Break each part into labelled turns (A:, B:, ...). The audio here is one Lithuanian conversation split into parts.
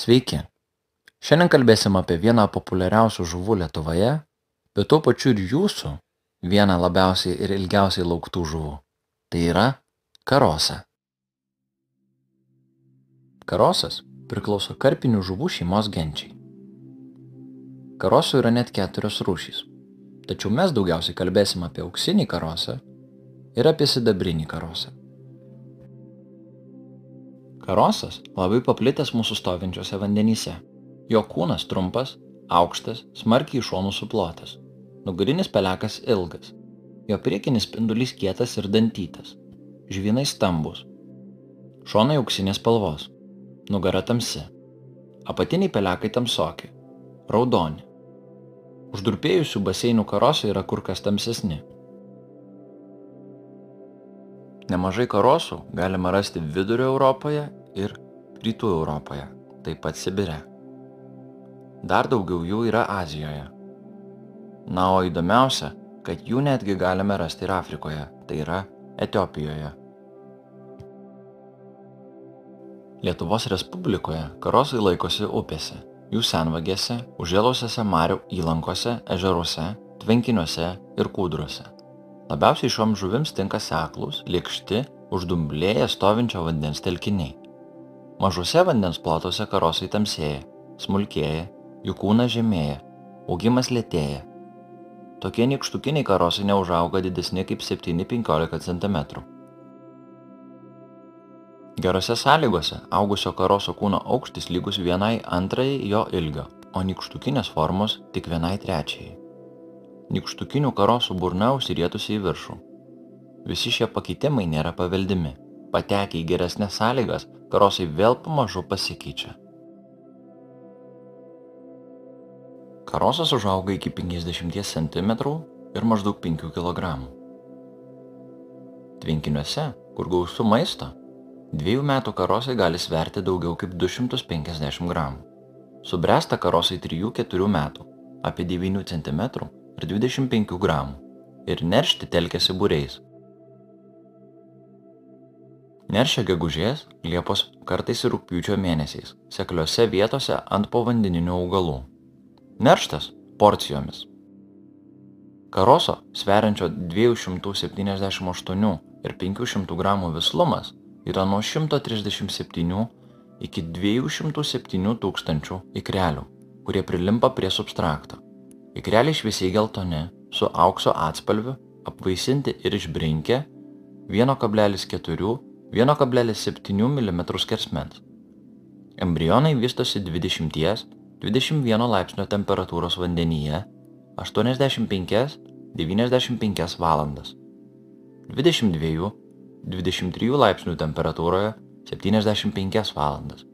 A: Sveiki. Šiandien kalbėsim apie vieną populiariausių žuvų Lietuvoje, bet tuo pačiu ir jūsų vieną labiausiai ir ilgiausiai lauktų žuvų. Tai yra karosą. Karosas priklauso karpinių žuvų šeimos genčiai. Karosų yra net keturios rūšys, tačiau mes daugiausiai kalbėsim apie auksinį karosą ir apie sidabrinį karosą. Karosas labai paplitęs mūsų stovinčiuose vandenyse. Jo kūnas trumpas, aukštas, smarkiai iš šonų suplotas. Nugarinis pelekas ilgas. Jo priekinis spindulys kietas ir dantytas. Žvynai stambus. Šonai auksinės spalvos. Nugara tamsi. Apatiniai pelekai tamsoki. Raudoni. Uždurpėjusių baseinų karosai yra kur kas tamsesni. Nemažai karosų galima rasti vidurio Europoje ir rytų Europoje, taip pat Sibire. Dar daugiau jų yra Azijoje. Na, o įdomiausia, kad jų netgi galime rasti ir Afrikoje, tai yra Etiopijoje. Lietuvos Respublikoje karosai laikosi upėse, jų senvagėse, užėlusiose marių įlankose, ežeruose, tvenkiniuose ir kūdruose. Labiausiai šioms žuvims tinka seklūs, lėkšti, uždumblėję stovinčio vandens telkiniai. Mažuose vandens plotuose karosai tamsėja, smulkėja, jų kūnas žemėja, augimas lėtėja. Tokie nykštukiniai karosai neužauga didesni kaip 7-15 cm. Gerose sąlygose augusio karoso kūno aukštis lygus vienai antrajai jo ilgio, o nykštukinės formos tik vienai trečiai nykštukinių karosų burna užsirietusi į viršų. Visi šie pakeitimai nėra paveldimi. Patekę į geresnės sąlygas, karosai vėl pamažu pasikeičia. Karosas užauga iki 50 cm ir maždaug 5 kg. Tvenkiniuose, kur gausu maisto, dviejų metų karosai gali sverti daugiau kaip 250 g. Subręsta karosai 3-4 metų, apie 9 cm ir 25 gramų ir neršti telkėsi būriais. Neršia gegužės, liepos, kartais ir rūpiučio mėnesiais, sekliose vietose ant povandeninių augalų. Nerštas porcijomis. Karoso, sveriančio 278 ir 500 gramų vislumas, yra nuo 137 iki 207 tūkstančių ikrelių, kurie prilimpa prie substrakto. Ikreliai šviesiai geltoni, su aukso atspalviu, apvaisinti ir išbrinkę 1,4-1,7 mm skersmens. Embrionai vystosi 20-21 laipsnio temperatūros vandenyje 85-95 valandas. 22-23 laipsnių temperatūroje 75 valandas.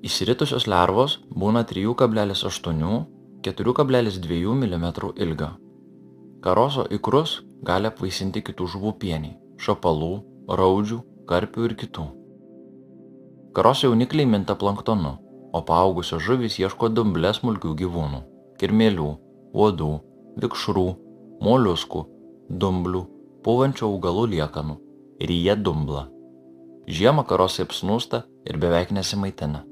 A: Išsiritusios lervos būna 3,8-4,2 mm ilgio. Karoso ikrus gali apvaisinti kitų žuvų pieniai - šapalų, raudžių, karpių ir kitų. Karoso jaunikliai minta planktonu, o paaugusios žuvys ieško dumblės smulkių gyvūnų - kirmėlių, uodų, vikšrų, moliuskų, dumblių, pūvančių augalų liekanų ir jie dumbla. Žiemą karosai apsnūsta ir beveik nesimaitina.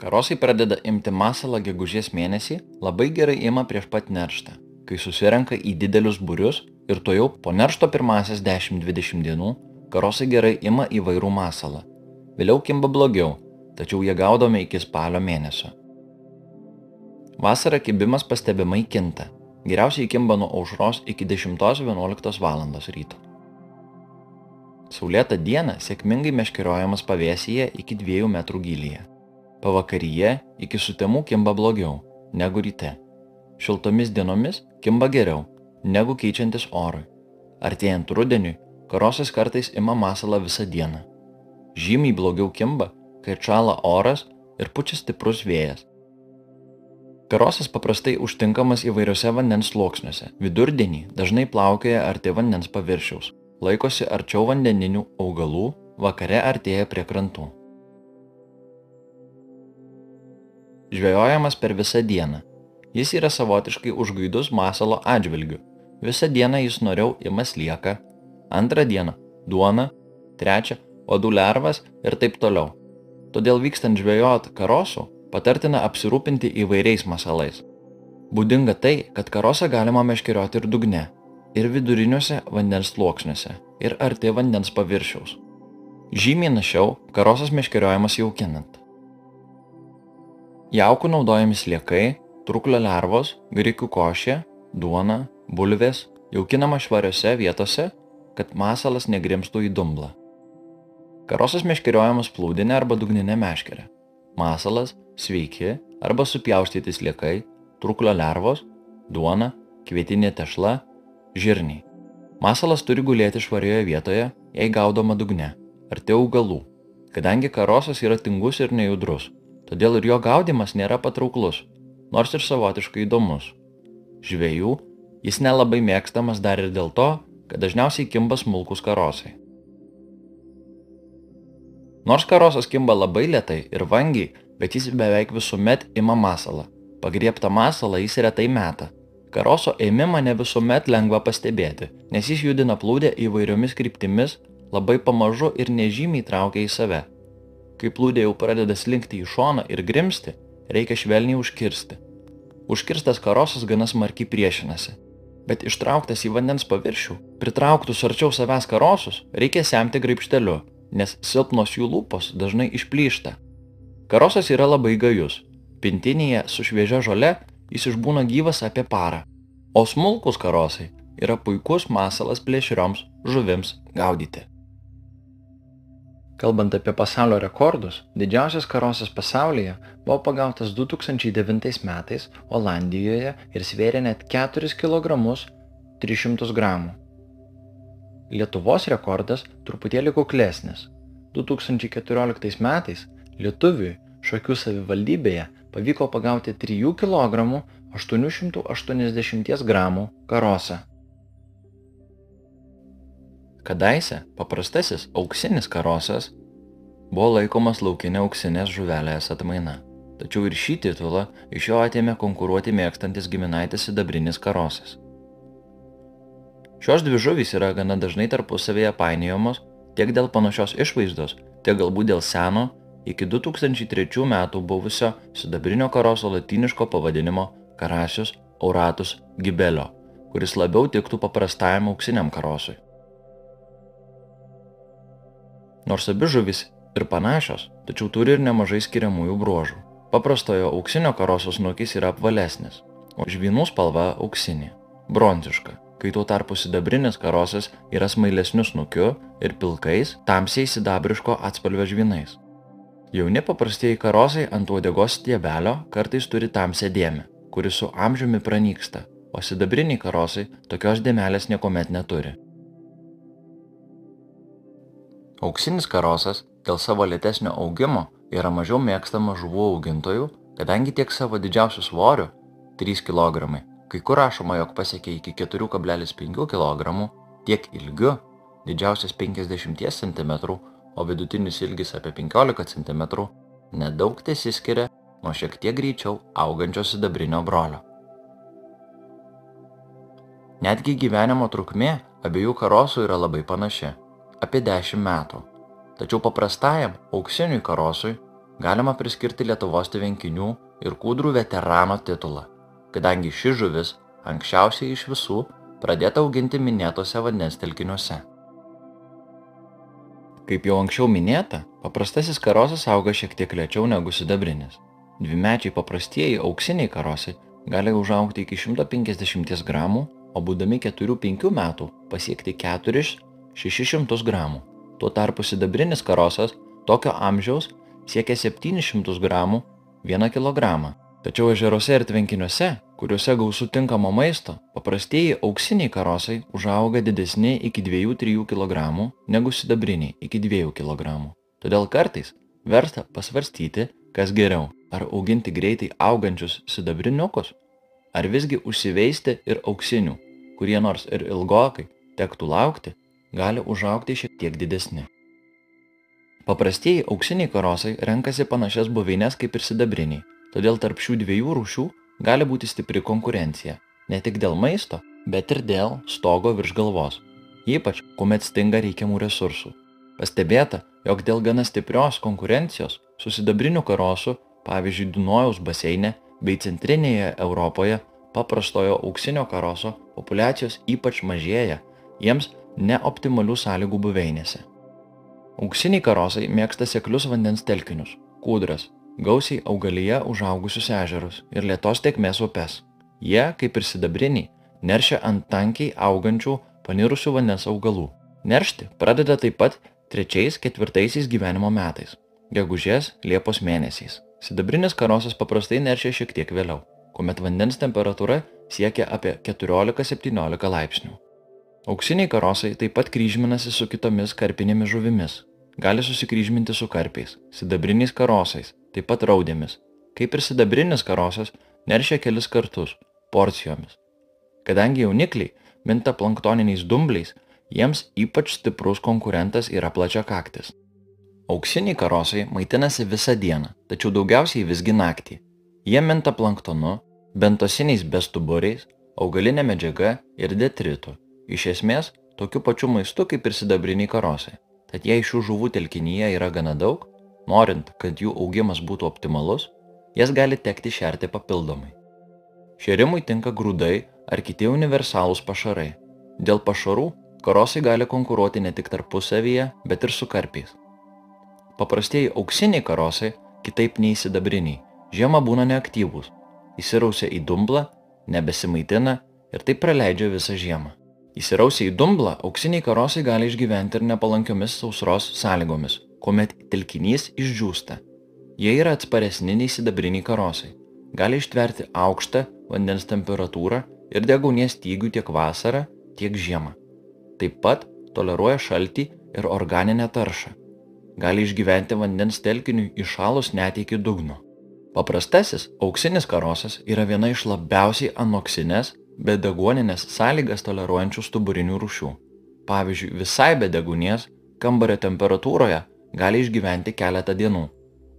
A: Karosai pradeda imti masalą gegužės mėnesį, labai gerai ima prieš pat nerštą, kai susirenka į didelius būrius ir to jau po neršto pirmasias 10-20 dienų karosai gerai ima įvairų masalą. Vėliau kimba blogiau, tačiau jie gaudomi iki spalio mėnesio. Vasarą kibimas pastebimai kinta. Geriausiai kimba nuo aušros iki 10-11 val. ryto. Saulėtą dieną sėkmingai meškeriojamas pavėsyje iki 2 metrų gylyje. Pavakaryje iki sutemų kimba blogiau negu ryte. Šiltomis dienomis kimba geriau negu keičiantis orui. Artėjant rudeniui, karosas kartais ima masalą visą dieną. Žymiai blogiau kimba, kai atšala oras ir pučia stiprus vėjas. Karosas paprastai užtinkamas įvairiose vandens sluoksniuose. Vidurdienį dažnai plaukioja arti vandens paviršiaus, laikosi arčiau vandeninių augalų, vakare artėja prie krantų. žvejojamas per visą dieną. Jis yra savotiškai užgaidus masalo atžvilgiu. Visą dieną jis noriau ima slieką, antrą dieną duoną, trečią uodų lervas ir taip toliau. Todėl vykstant žvejot karosų, patartina apsirūpinti įvairiais masalais. Būdinga tai, kad karosą galima meškerioti ir dugne, ir viduriniuose vandens sluoksniuose, ir arti vandens paviršiaus. Žymiai našiau karosas meškeriojamas jaukinant. Jaukų naudojami sliekai, truklio lervos, grikių košė, duona, bulvės, jaukinama švariose vietose, kad masalas negrimstų į dumblą. Karosas meškeriojamas plūdinė arba dugninė meškerė. Masalas, sveiki arba supjaustyti sliekai, truklio lervos, duona, kvietinė tešla, žirniai. Masalas turi gulėti švarioje vietoje, jei gaudoma dugne, arti augalų, kadangi karosas yra tingus ir nejudrus, todėl ir jo gaudimas nėra patrauklus, nors ir savotiškai įdomus. Žvėjų jis nelabai mėgstamas dar ir dėl to, kad dažniausiai kimba smulkus karosai. Nors karosas kimba labai lietai ir vangiai, bet jis beveik visuomet ima masalą. Pagrieptą masalą jis retai meta. Karoso ėmimą ne visuomet lengva pastebėti, nes jis judina plūdę įvairiomis kryptimis, labai pamažu ir nežymiai traukia į save. Kai plūdė jau pradeda slinkti į šoną ir grimsti, reikia švelniai užkirsti. Užkirstas karosas gana smarkiai priešinasi. Bet ištrauktas į vandens paviršių, pritrauktus arčiau savęs karosus, reikia semti graipšteliu, nes silpnos jų lūpos dažnai išplyšta. Karosas yra labai gajus. Pintinėje su šviežia žole jis išbūna gyvas apie parą. O smulkus karosai yra puikus masalas plėšrioms žuvims gaudyti. Kalbant apie pasaulio rekordus, didžiausias karosas pasaulyje buvo pagautas 2009 metais Olandijoje ir svėrė net 4 kg 300 g. Lietuvos rekordas truputėlį kuklesnis. 2014 metais lietuviui Šakių savivaldybėje pavyko pagauti 3 kg 880 g karosą. Kadaise paprastasis auksinis karosas buvo laikomas laukinė auksinės žuvelės atmaina. Tačiau ir šį titulą iš jo atėmė konkuruoti mėgstantis giminaitis sidabrinis karosas. Šios dvi žuvys yra gana dažnai tarpusavėje painiojamos tiek dėl panašios išvaizdos, tiek galbūt dėl seno iki 2003 metų buvusio sidabrinio karoso latiniško pavadinimo Karasius auratus gibelio, kuris labiau tiktų paprastajam auksiniam karosui. Nors abi žuvis ir panašios, tačiau turi ir nemažai skiriamųjų bruožų. Paprastojo auksinio karoso snukis yra apvalesnis, o žvynų spalva auksinė, bronziška, kai tuo tarpu sidabrinis karosas yra smailesniu snukiu ir pilkais, tamsiai sidabriško atspalvio žvynais. Jauni paprastieji karosai ant uodegos stiebelio kartais turi tamsią dėmę, kuri su amžiumi pranyksta, o sidabriniai karosai tokios dėmelės niekuomet neturi. Auksinis karosas dėl savo lėtesnio augimo yra mažiau mėgstama žuvų augintojų, kadangi tiek savo didžiausiu svoriu 3 kg, kai kur rašoma, jog pasiekia iki 4,5 kg, tiek ilgiu didžiausias 50 cm o vidutinis ilgis apie 15 cm, nedaug tesiskiria nuo šiek tiek greičiau augančio sidabrinio brolio. Netgi gyvenimo trukmė abiejų karosų yra labai panaši - apie 10 metų. Tačiau paprastajam auksiniui karosui galima priskirti Lietuvos tvenkinių ir kūdrų veterano titulą, kadangi ši žuvis anksčiausiai iš visų pradėta auginti minėtose vandens telkiniuose. Kaip jau anksčiau minėta, paprastasis karosas auga šiek tiek lėčiau negu sidabrinis. Dvimečiai paprastieji auksiniai karosai gali užaugti iki 150 gramų, o būdami 4-5 metų pasiekti 4-600 gramų. Tuo tarpu sidabrinis karosas tokio amžiaus siekia 700 gramų 1 kg. Tačiau ežeruose ir tvenkiniuose, kuriuose gausų tinkamo maisto, paprastieji auksiniai karosai užauga didesni iki 2-3 kg negu sidabriniai iki 2 kg. Todėl kartais verta pasvarstyti, kas geriau - ar auginti greitai augančius sidabriniukus, ar visgi užsiveisti ir auksinių, kurie nors ir ilgokai tektų laukti, gali užaugti šiek tiek didesni. Paprastieji auksiniai karosai renkasi panašias buveinės kaip ir sidabriniai Todėl tarp šių dviejų rūšių gali būti stipri konkurencija. Ne tik dėl maisto, bet ir dėl stogo virš galvos. Ypač, kuomet stinga reikiamų resursų. Pastebėta, jog dėl gana stiprios konkurencijos su sidabriniu karosu, pavyzdžiui, Dunojaus baseine bei centrinėje Europoje paprastojo auksinio karoso populiacijos ypač mažėja jiems neoptimalių sąlygų buveinėse. Auksiniai karosai mėgsta seklius vandens telkinius - kūdras, gausiai augalyje užaugusius ežerus ir lietos tekmės upes. Jie, kaip ir sidabriniai, neršia ant tankiai augančių panirusių vandens augalų. Neršti pradeda taip pat trečiais ketvirtaisiais gyvenimo metais - gegužės Liepos mėnesiais. Sidabrinis karosas paprastai neršia šiek tiek vėliau, kuomet vandens temperatūra siekia apie 14-17 laipsnių. Auksiniai karosai taip pat kryžminasi su kitomis karpinėmis žuvimis, gali susikryžminti su karpiais, sidabriniais karosais, taip pat raudėmis. Kaip ir sidabrinis karosas, neršia kelis kartus, porcijomis. Kadangi jaunikliai minta planktoniniais dumbliais, jiems ypač stiprus konkurentas yra plačiakaktis. Auksiniai karosai maitinasi visą dieną, tačiau daugiausiai visgi naktį. Jie minta planktonu, bentosiniais bestuburiais, augalinė medžiaga ir detritu. Iš esmės, tokiu pačiu maistu kaip ir sidabriniai karosai. Tad jei šių žuvų telkinyje yra gana daug, norint, kad jų augimas būtų optimalus, jas gali tekti šerti papildomai. Šerimui tinka grūdai ar kiti universalūs pašarai. Dėl pašarų karosai gali konkuruoti ne tik tarpusavyje, bet ir su karpiais. Paprastieji auksiniai karosai, kitaip nei sidabriniai, žiemą būna neaktyvūs, įsirausia į dumblą, nebesimaitina ir taip praleidžia visą žiemą. Įsirausia į dumblą, auksiniai karosai gali išgyventi ir nepalankiomis sausros sąlygomis, kuomet telkinys išdžiūsta. Jie yra atsparesni nei sidabriniai karosai. Gali ištverti aukštą vandens temperatūrą ir degaunies stygių tiek vasarą, tiek žiemą. Taip pat toleruoja šaltį ir organinę taršą. Gali išgyventi vandens telkiniui išalus net iki dugno. Paprastasis auksinis karosas yra viena iš labiausiai anoksinės be deguoninės sąlygas toleruojančių stuburinių rūšių. Pavyzdžiui, visai be degunės kambario temperatūroje gali išgyventi keletą dienų,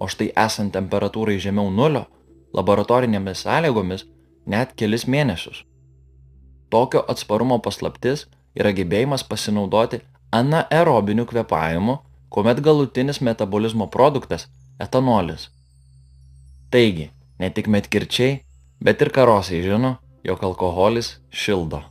A: o štai esant temperatūrai žemiau nulio, laboratorinėmis sąlygomis net kelis mėnesius. Tokio atsparumo paslaptis yra gebėjimas pasinaudoti anaerobiniu kvepavimu, kuomet galutinis metabolizmo produktas - etanolis. Taigi, ne tik medkirčiai, bet ir karosai žino, jog alkoholis šildo